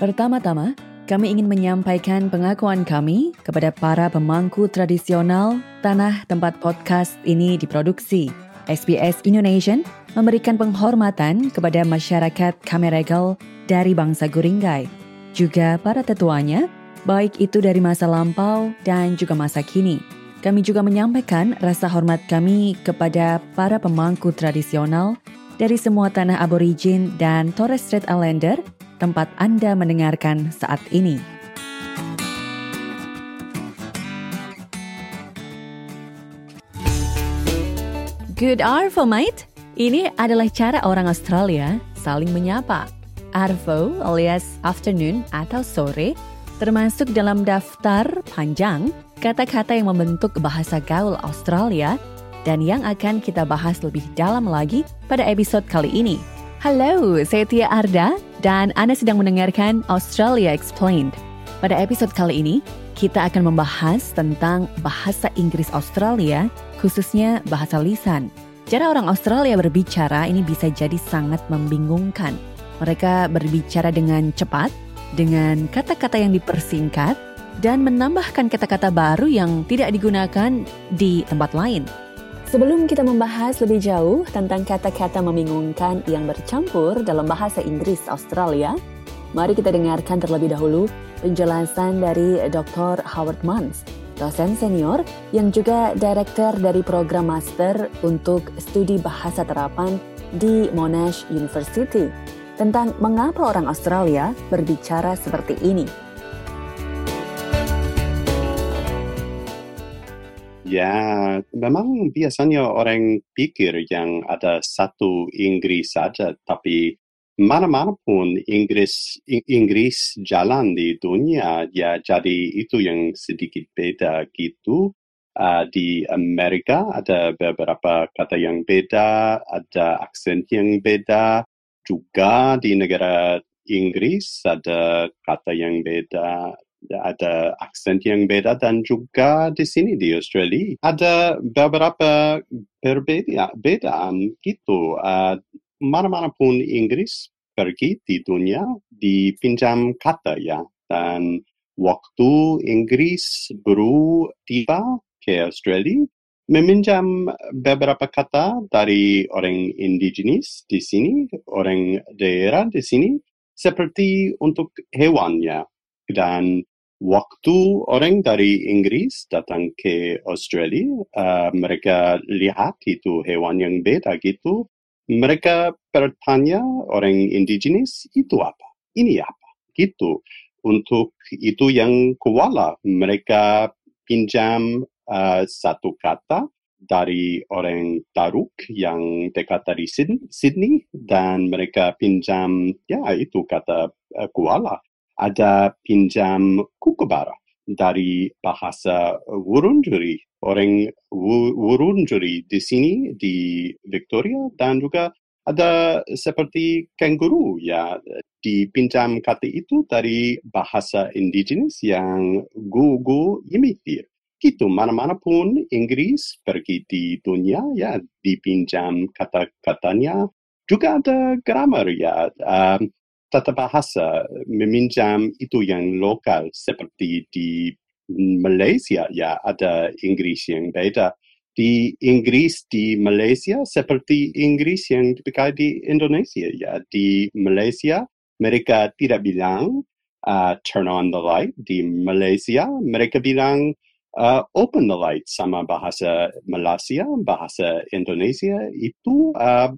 Pertama-tama, kami ingin menyampaikan pengakuan kami kepada para pemangku tradisional tanah tempat podcast ini diproduksi. SBS Indonesia memberikan penghormatan kepada masyarakat Kameregal dari bangsa Guringgai, juga para tetuanya, baik itu dari masa lampau dan juga masa kini. Kami juga menyampaikan rasa hormat kami kepada para pemangku tradisional dari semua tanah aborigin dan Torres Strait Islander tempat Anda mendengarkan saat ini. Good Arvo, mate. Ini adalah cara orang Australia saling menyapa. Arvo alias afternoon atau sore termasuk dalam daftar panjang kata-kata yang membentuk bahasa gaul Australia dan yang akan kita bahas lebih dalam lagi pada episode kali ini. Halo, saya Tia Arda dan Anda sedang mendengarkan Australia Explained. Pada episode kali ini, kita akan membahas tentang bahasa Inggris Australia, khususnya bahasa lisan. Cara orang Australia berbicara ini bisa jadi sangat membingungkan. Mereka berbicara dengan cepat, dengan kata-kata yang dipersingkat, dan menambahkan kata-kata baru yang tidak digunakan di tempat lain. Sebelum kita membahas lebih jauh tentang kata-kata membingungkan yang bercampur dalam bahasa Inggris Australia, mari kita dengarkan terlebih dahulu penjelasan dari Dr. Howard Mans, dosen senior yang juga direktur dari program master untuk studi bahasa terapan di Monash University tentang mengapa orang Australia berbicara seperti ini. Ya, memang biasanya orang pikir yang ada satu Inggris saja, tapi mana-mana pun Inggris Inggris jalan di dunia ya jadi itu yang sedikit beda gitu. Uh, di Amerika ada beberapa kata yang beda ada aksen yang beda. Juga di negara Inggris ada kata yang beda ada aksen yang beda dan juga di sini di Australia ada beberapa perbedaan gitu. Uh, mana-mana pun Inggris pergi di dunia dipinjam kata ya dan waktu Inggris baru tiba ke Australia meminjam beberapa kata dari orang indigenis di sini, orang daerah di sini, seperti untuk hewannya. Dan waktu orang dari Inggris datang ke Australia, uh, mereka lihat itu hewan yang beda gitu. Mereka bertanya orang indigenis itu apa? Ini apa? Gitu. Untuk itu yang koala, mereka pinjam uh, satu kata dari orang Taruk yang dekat dari Sydney dan mereka pinjam ya itu kata uh, koala ada pinjam kukubara dari bahasa Wurundjeri. Orang Wurundjeri di sini di Victoria dan juga ada seperti kanguru ya dipinjam kata itu dari bahasa indigenis yang gugu imitir. Gitu, mana-mana pun Inggris pergi di dunia ya dipinjam kata-katanya. Juga ada grammar ya. Um, tata bahasa meminjam itu yang lokal seperti di Malaysia ya ada Inggris yang beda. Di Inggris di Malaysia seperti Inggris yang dipakai di Indonesia ya. Di Malaysia mereka tidak bilang uh, turn on the light. Di Malaysia mereka bilang uh, open the light sama bahasa Malaysia, bahasa Indonesia itu uh,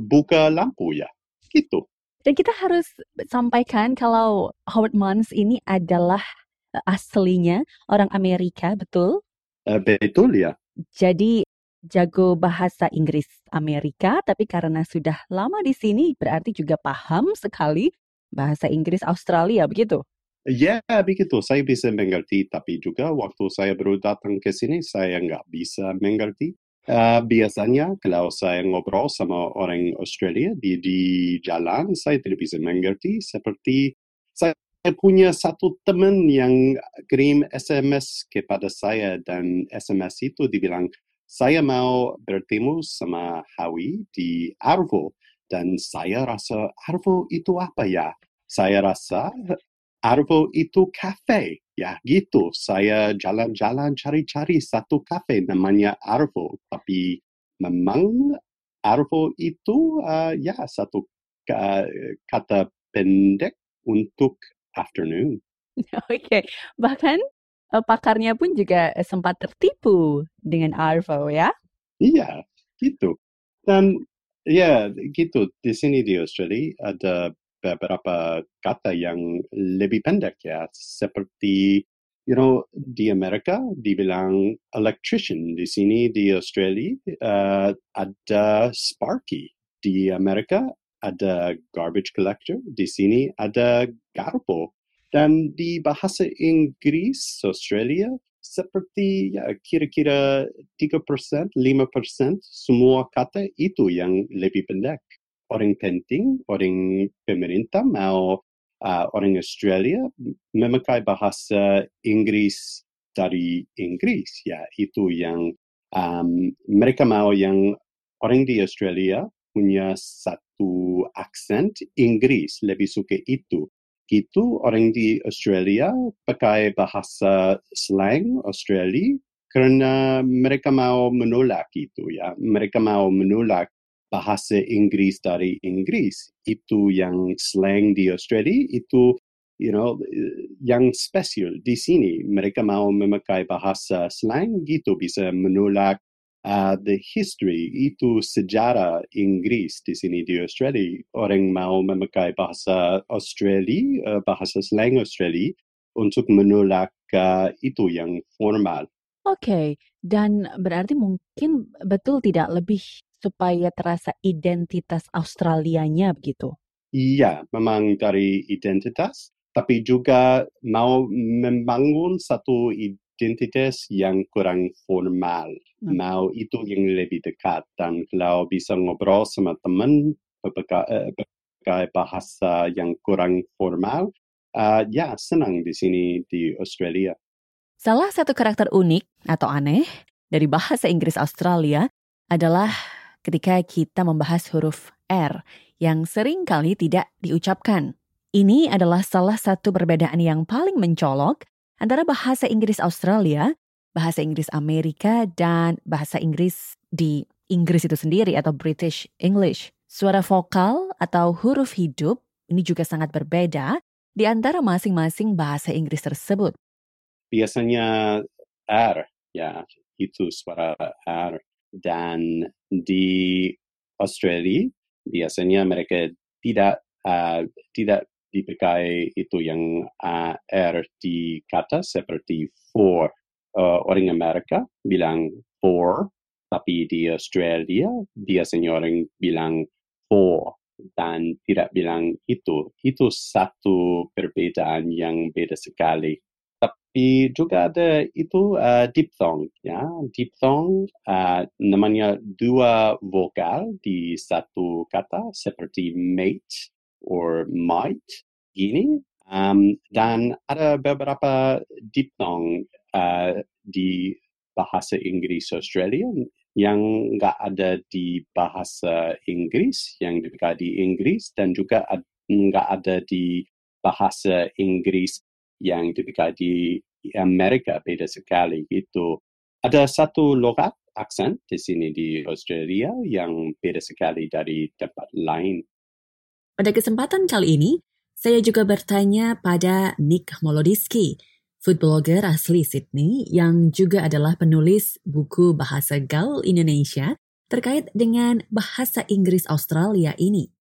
buka lampu ya. Gitu. Dan kita harus sampaikan kalau Howard Mons ini adalah eh, aslinya orang Amerika, betul? Uh, betul ya. Jadi jago bahasa Inggris Amerika, tapi karena sudah lama di sini berarti juga paham sekali bahasa Inggris Australia, begitu? Ya, begitu. Saya bisa mengerti, tapi juga waktu saya baru datang ke sini, saya nggak bisa mengerti. Uh, biasanya kalau saya ngobrol sama orang Australia di, di jalan, saya tidak bisa mengerti seperti saya punya satu teman yang kirim SMS kepada saya dan SMS itu dibilang saya mau bertemu sama Hawi di Arvo dan saya rasa Arvo itu apa ya? saya rasa Arvo itu kafe. Ya, gitu. Saya jalan-jalan cari-cari satu kafe namanya Arvo. Tapi memang Arvo itu uh, ya satu uh, kata pendek untuk afternoon. Oke, okay. bahkan uh, pakarnya pun juga sempat tertipu dengan Arvo ya? Iya, gitu. Dan ya gitu di sini di Australia ada beberapa kata yang lebih pendek ya, seperti you know di Amerika dibilang electrician, di sini di Australia uh, ada sparky, di Amerika ada garbage collector, di sini ada garpo. Dan di bahasa Inggris Australia seperti ya, kira-kira 3%, 5% semua kata itu yang lebih pendek. Orang penting, orang pemerintah mau uh, orang Australia memakai bahasa Inggris dari Inggris. Ya, itu yang um, mereka mau yang orang di Australia punya satu aksen Inggris lebih suka itu. Itu orang di Australia pakai bahasa slang Australia karena mereka mau menolak itu ya. Mereka mau menolak bahasa Inggris dari Inggris. Itu yang slang di Australia itu you know yang spesial di sini mereka mau memakai bahasa slang gitu bisa menolak uh, the history itu sejarah Inggris di sini di Australia. Orang mau memakai bahasa Australia, uh, bahasa slang Australia untuk menolak uh, itu yang formal. Oke, okay. dan berarti mungkin betul tidak lebih supaya terasa identitas Australianya begitu? Iya, memang dari identitas, tapi juga mau membangun satu identitas yang kurang formal. Hmm. Mau itu yang lebih dekat. Dan kalau bisa ngobrol sama teman berbagai eh, bahasa yang kurang formal, uh, ya senang di sini di Australia. Salah satu karakter unik atau aneh dari bahasa Inggris Australia adalah ketika kita membahas huruf R yang sering kali tidak diucapkan. Ini adalah salah satu perbedaan yang paling mencolok antara bahasa Inggris Australia, bahasa Inggris Amerika, dan bahasa Inggris di Inggris itu sendiri atau British English. Suara vokal atau huruf hidup ini juga sangat berbeda di antara masing-masing bahasa Inggris tersebut. Biasanya R, ya, itu suara R. Dan di Australia, biasanya mereka tidak uh, tidak dipakai itu yang uh, R di kata seperti for. Uh, orang Amerika bilang for, tapi di Australia biasanya orang bilang for dan tidak bilang itu. Itu satu perbedaan yang beda sekali. Tapi juga ada itu uh, diphthong, ya. Diphthong uh, namanya dua vokal di satu kata seperti mate or might gini. Um, dan ada beberapa diphthong uh, di bahasa Inggris Australia yang nggak ada di bahasa Inggris, yang dipakai di Inggris, dan juga nggak ada di bahasa Inggris yang dipakai di Amerika, beda sekali gitu. Ada satu logat aksen di sini di Australia yang beda sekali dari tempat lain. Pada kesempatan kali ini, saya juga bertanya pada Nick Molodiski, food blogger asli Sydney yang juga adalah penulis buku bahasa gaul Indonesia terkait dengan bahasa Inggris Australia ini.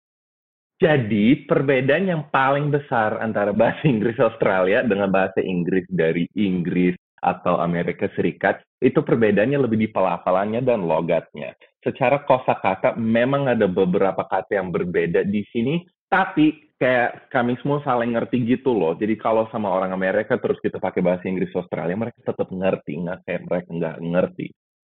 Jadi perbedaan yang paling besar antara bahasa Inggris Australia dengan bahasa Inggris dari Inggris atau Amerika Serikat itu perbedaannya lebih di pelafalannya dan logatnya secara kosakata memang ada beberapa kata yang berbeda di sini, tapi kayak kami semua saling ngerti gitu loh. Jadi kalau sama orang Amerika terus kita pakai bahasa Inggris Australia, mereka tetap ngerti, nggak kayak mereka nggak ngerti.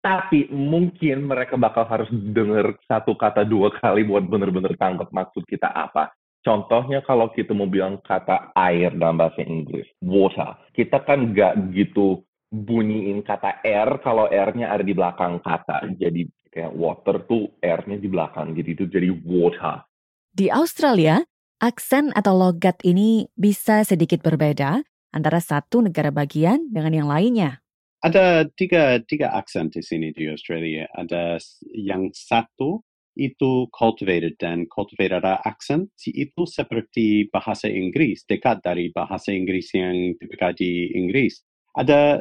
Tapi mungkin mereka bakal harus denger satu kata dua kali buat bener-bener tangkap maksud kita apa. Contohnya kalau kita mau bilang kata air dalam bahasa Inggris, water. Kita kan nggak gitu bunyiin kata R kalau R-nya ada di belakang kata. Jadi kayak water tuh R-nya di belakang, jadi itu jadi water. Di Australia, aksen atau logat ini bisa sedikit berbeda antara satu negara bagian dengan yang lainnya. Ada tiga, tiga aksen di sini di Australia. Ada yang satu itu cultivated dan cultivated accent itu seperti bahasa Inggris, dekat dari bahasa Inggris yang dipakai di Inggris. Ada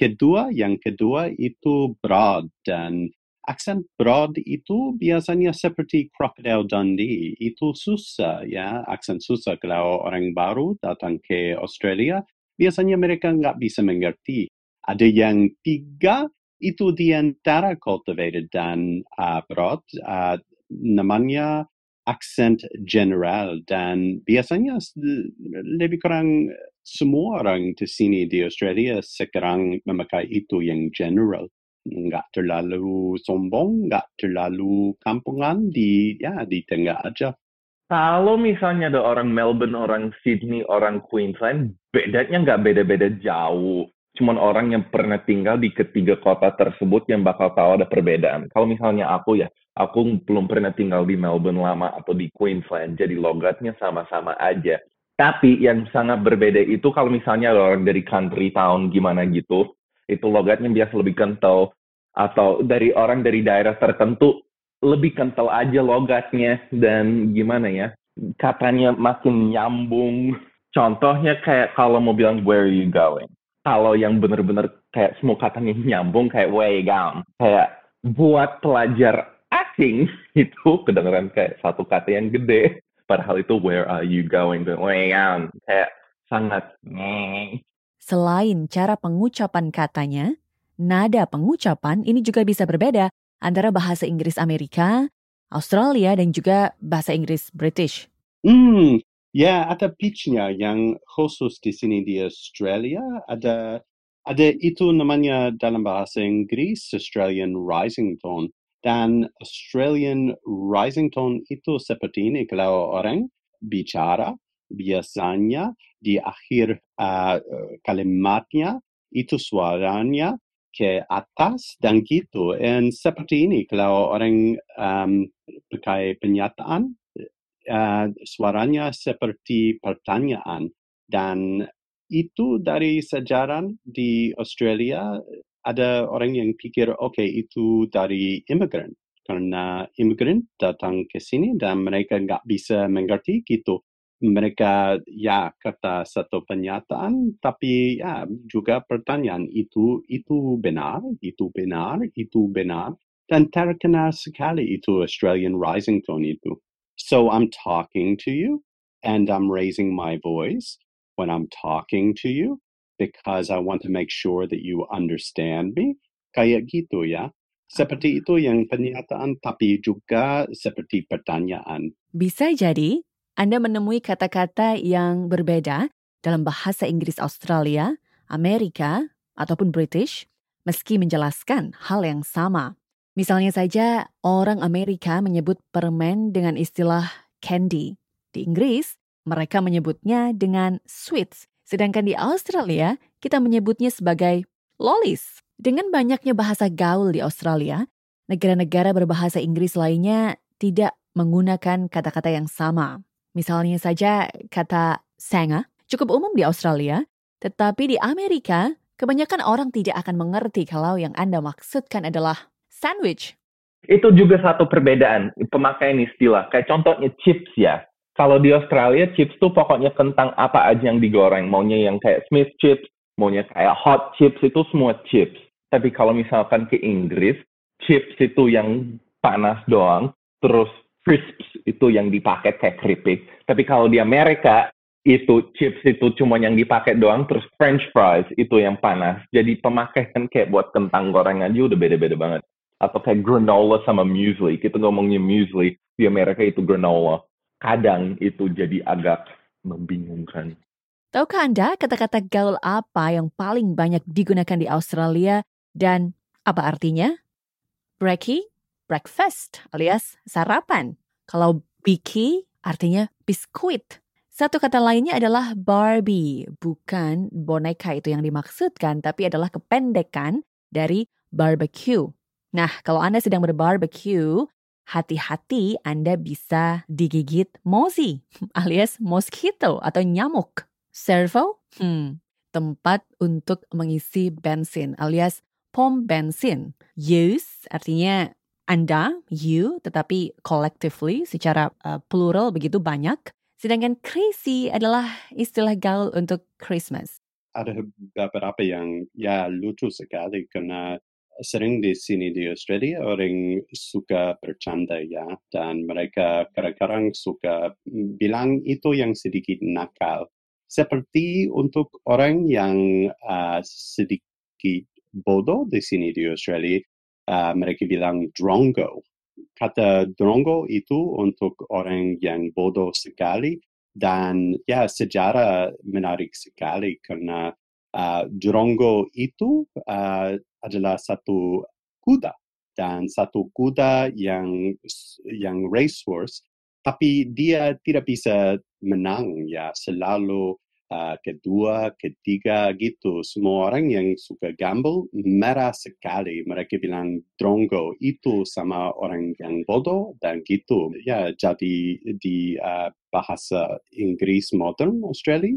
kedua, yang kedua itu broad dan aksen broad itu biasanya seperti Crocodile Dundee. Itu susah ya, aksen susah kalau orang baru datang ke Australia. Biasanya mereka nggak bisa mengerti. Ada yang tiga itu di antara cultivated dan uh, broad, uh, namanya accent general dan biasanya lebih kurang semua orang di sini di Australia sekarang memakai itu yang general nggak terlalu sombong, nggak terlalu kampungan di ya di tengah aja. Kalau misalnya ada orang Melbourne, orang Sydney, orang Queensland, bedanya nggak beda-beda jauh cuman orang yang pernah tinggal di ketiga kota tersebut yang bakal tahu ada perbedaan. Kalau misalnya aku ya, aku belum pernah tinggal di Melbourne lama atau di Queensland, jadi logatnya sama-sama aja. Tapi yang sangat berbeda itu kalau misalnya ada orang dari country town gimana gitu, itu logatnya biasa lebih kental. Atau dari orang dari daerah tertentu, lebih kental aja logatnya. Dan gimana ya, katanya makin nyambung. Contohnya kayak kalau mau bilang, where are you going? Kalau yang bener-bener kayak semua katanya nyambung kayak way down kayak buat pelajar asing itu kedengeran kayak satu kata yang gede. Padahal itu where are you going way down kayak sangat Selain cara pengucapan katanya, nada pengucapan ini juga bisa berbeda antara bahasa Inggris Amerika, Australia, dan juga bahasa Inggris British. Hmm, Ya, ada pitch-nya yang khusus di sini di Australia. Ada ada itu namanya dalam bahasa Inggris Australian Rising Tone. Dan Australian Rising Tone itu seperti ini. Kalau orang bicara, biasanya di akhir uh, kalimatnya itu suaranya ke atas dan gitu. Dan seperti ini kalau orang um, pakai penyataan uh, suaranya seperti pertanyaan. Dan itu dari sejarah di Australia ada orang yang pikir oke okay, itu dari imigran karena imigran datang ke sini dan mereka nggak bisa mengerti gitu. Mereka ya kata satu pernyataan tapi ya juga pertanyaan itu itu benar itu benar itu benar. Dan terkenal sekali itu Australian Rising Tone itu So I'm talking to you and I'm raising my voice when I'm talking to you because I want to make sure that you understand me. Kayak gitu ya. Seperti itu yang pernyataan tapi juga seperti pertanyaan. Bisa jadi Anda menemui kata-kata yang berbeda dalam bahasa Inggris Australia, Amerika, ataupun British meski menjelaskan hal yang sama. Misalnya saja orang Amerika menyebut permen dengan istilah candy. Di Inggris, mereka menyebutnya dengan sweets. Sedangkan di Australia, kita menyebutnya sebagai lollies. Dengan banyaknya bahasa gaul di Australia, negara-negara berbahasa Inggris lainnya tidak menggunakan kata-kata yang sama. Misalnya saja kata sanga cukup umum di Australia, tetapi di Amerika kebanyakan orang tidak akan mengerti kalau yang Anda maksudkan adalah sandwich. Itu juga satu perbedaan pemakaian istilah. Kayak contohnya chips ya. Kalau di Australia chips tuh pokoknya kentang apa aja yang digoreng. Maunya yang kayak Smith chips, maunya kayak hot chips itu semua chips. Tapi kalau misalkan ke Inggris, chips itu yang panas doang, terus crisps itu yang dipakai kayak keripik. Tapi kalau di Amerika, itu chips itu cuma yang dipakai doang, terus french fries itu yang panas. Jadi pemakaian kayak buat kentang goreng aja udah beda-beda banget atau kayak granola sama muesli. Kita ngomongnya muesli, di Amerika itu granola. Kadang itu jadi agak membingungkan. Tahukah Anda kata-kata gaul apa yang paling banyak digunakan di Australia dan apa artinya? Brekkie, breakfast alias sarapan. Kalau biki artinya biskuit. Satu kata lainnya adalah Barbie, bukan boneka itu yang dimaksudkan, tapi adalah kependekan dari barbecue. Nah, kalau Anda sedang berbarbecue, hati-hati Anda bisa digigit mozi alias mosquito atau nyamuk. Servo, hmm, tempat untuk mengisi bensin alias pom bensin. Use artinya Anda, you, tetapi collectively secara uh, plural begitu banyak. Sedangkan crazy adalah istilah gaul untuk Christmas. Ada beberapa yang ya lucu sekali karena sering di sini di Australia orang suka bercanda ya dan mereka kadang-kadang suka bilang itu yang sedikit nakal. Seperti untuk orang yang uh, sedikit bodoh di sini di Australia, uh, mereka bilang drongo. Kata drongo itu untuk orang yang bodoh sekali dan ya sejarah menarik sekali karena uh, drongo itu uh, adalah satu kuda dan satu kuda yang yang racehorse tapi dia tidak bisa menang ya. Selalu uh, kedua ketiga gitu. Semua orang yang suka gamble merah sekali. Mereka bilang drongo itu sama orang yang bodoh dan gitu. Ya jadi di uh, bahasa Inggris modern Australia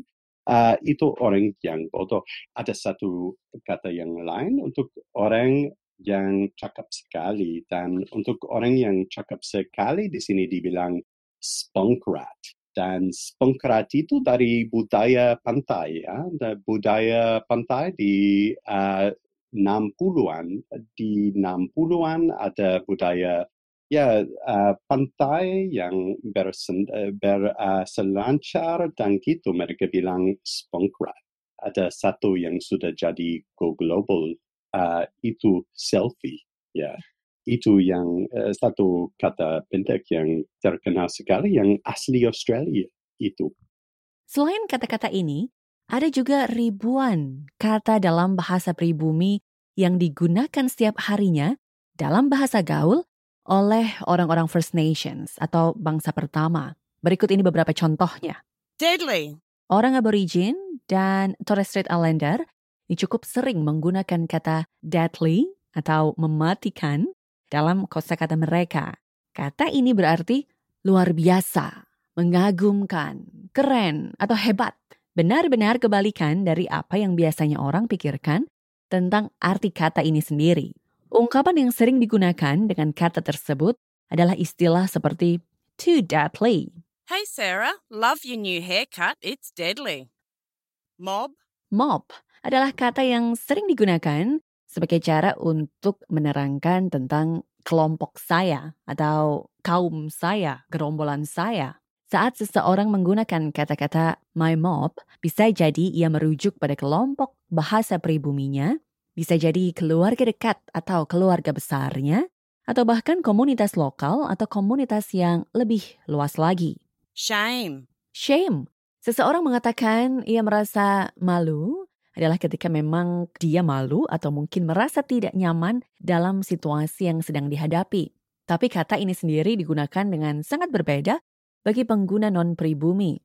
uh, itu orang yang bodoh. Ada satu kata yang lain untuk orang yang cakap sekali dan untuk orang yang cakap sekali di sini dibilang spunkrat dan spunkrat itu dari budaya pantai ya budaya pantai di uh, 60-an di 60-an ada budaya ya uh, pantai yang bersen, uh, berselancar uh, dan gitu mereka bilang spunkrat. Ada satu yang sudah jadi go global uh, itu selfie ya. Itu yang uh, satu kata pendek yang terkenal sekali yang asli Australia itu. Selain kata-kata ini, ada juga ribuan kata dalam bahasa pribumi yang digunakan setiap harinya dalam bahasa gaul oleh orang-orang First Nations atau bangsa pertama. Berikut ini beberapa contohnya. Deadly. Orang aborigin dan Torres Strait Islander ini cukup sering menggunakan kata deadly atau mematikan dalam kosakata mereka. Kata ini berarti luar biasa, mengagumkan, keren, atau hebat. Benar-benar kebalikan dari apa yang biasanya orang pikirkan tentang arti kata ini sendiri. Ungkapan yang sering digunakan dengan kata tersebut adalah istilah seperti too deadly. Hey Sarah, love your new haircut, it's deadly. Mob. Mob adalah kata yang sering digunakan sebagai cara untuk menerangkan tentang kelompok saya atau kaum saya, gerombolan saya. Saat seseorang menggunakan kata-kata my mob, bisa jadi ia merujuk pada kelompok bahasa pribuminya bisa jadi keluarga dekat atau keluarga besarnya, atau bahkan komunitas lokal atau komunitas yang lebih luas lagi. Shame. Shame. Seseorang mengatakan ia merasa malu adalah ketika memang dia malu atau mungkin merasa tidak nyaman dalam situasi yang sedang dihadapi. Tapi kata ini sendiri digunakan dengan sangat berbeda bagi pengguna non-pribumi.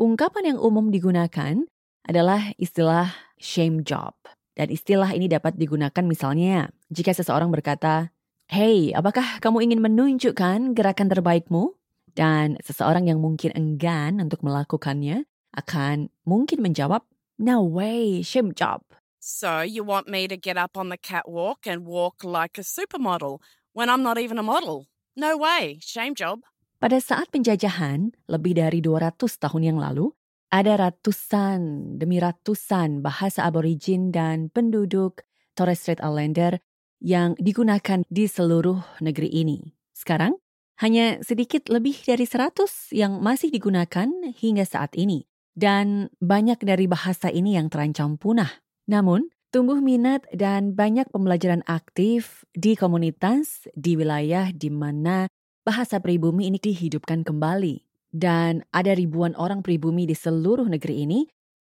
Ungkapan yang umum digunakan adalah istilah shame job. Dan istilah ini dapat digunakan misalnya jika seseorang berkata, Hey, apakah kamu ingin menunjukkan gerakan terbaikmu? Dan seseorang yang mungkin enggan untuk melakukannya akan mungkin menjawab, No way, shame job. So you want me to get up on the catwalk and walk like a supermodel when I'm not even a model? No way, shame job. Pada saat penjajahan lebih dari 200 tahun yang lalu, ada ratusan demi ratusan bahasa aborigin dan penduduk Torres Strait Islander yang digunakan di seluruh negeri ini. Sekarang, hanya sedikit lebih dari 100 yang masih digunakan hingga saat ini. Dan banyak dari bahasa ini yang terancam punah. Namun, tumbuh minat dan banyak pembelajaran aktif di komunitas di wilayah di mana bahasa pribumi ini dihidupkan kembali. Dan ada ribuan orang pribumi di seluruh negeri ini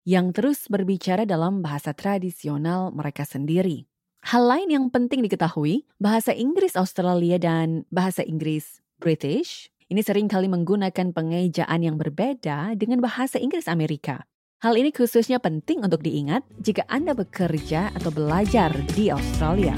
yang terus berbicara dalam bahasa tradisional mereka sendiri. Hal lain yang penting diketahui, bahasa Inggris Australia dan bahasa Inggris British ini sering kali menggunakan pengejaan yang berbeda dengan bahasa Inggris Amerika. Hal ini khususnya penting untuk diingat jika Anda bekerja atau belajar di Australia.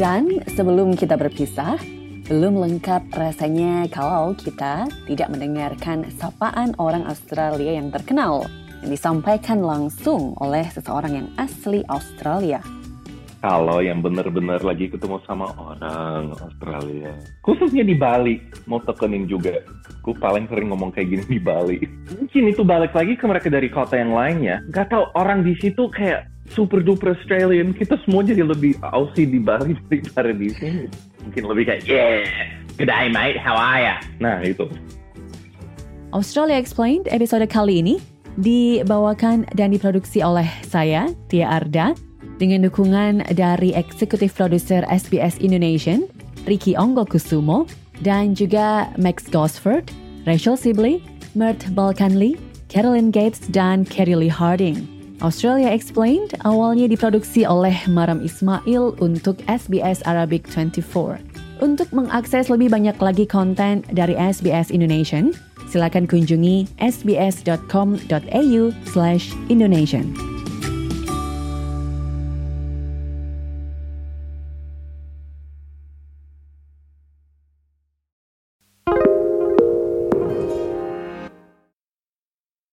Dan sebelum kita berpisah, belum lengkap rasanya kalau kita tidak mendengarkan sapaan orang Australia yang terkenal yang disampaikan langsung oleh seseorang yang asli Australia. Kalau yang benar-benar lagi ketemu sama orang Australia, khususnya di Bali, mau tekenin juga. Gue paling sering ngomong kayak gini di Bali. Mungkin itu balik lagi ke mereka dari kota yang lainnya. Gak tau orang di situ kayak super duper Australian. Kita semua jadi lebih Aussie di Bali daripada di sini. Mungkin lebih kayak, yeah, good day mate, how are ya? Nah itu. Australia Explained episode kali ini dibawakan dan diproduksi oleh saya, Tia Arda, dengan dukungan dari eksekutif produser SBS Indonesia, Ricky Onggo Kusumo, dan juga Max Gosford, Rachel Sibley, Mert Balkanli, Carolyn Gates, dan Kerry Lee Harding. Australia Explained awalnya diproduksi oleh Maram Ismail untuk SBS Arabic 24. Untuk mengakses lebih banyak lagi konten dari SBS Indonesia, silakan kunjungi sbs.com.au/indonesian.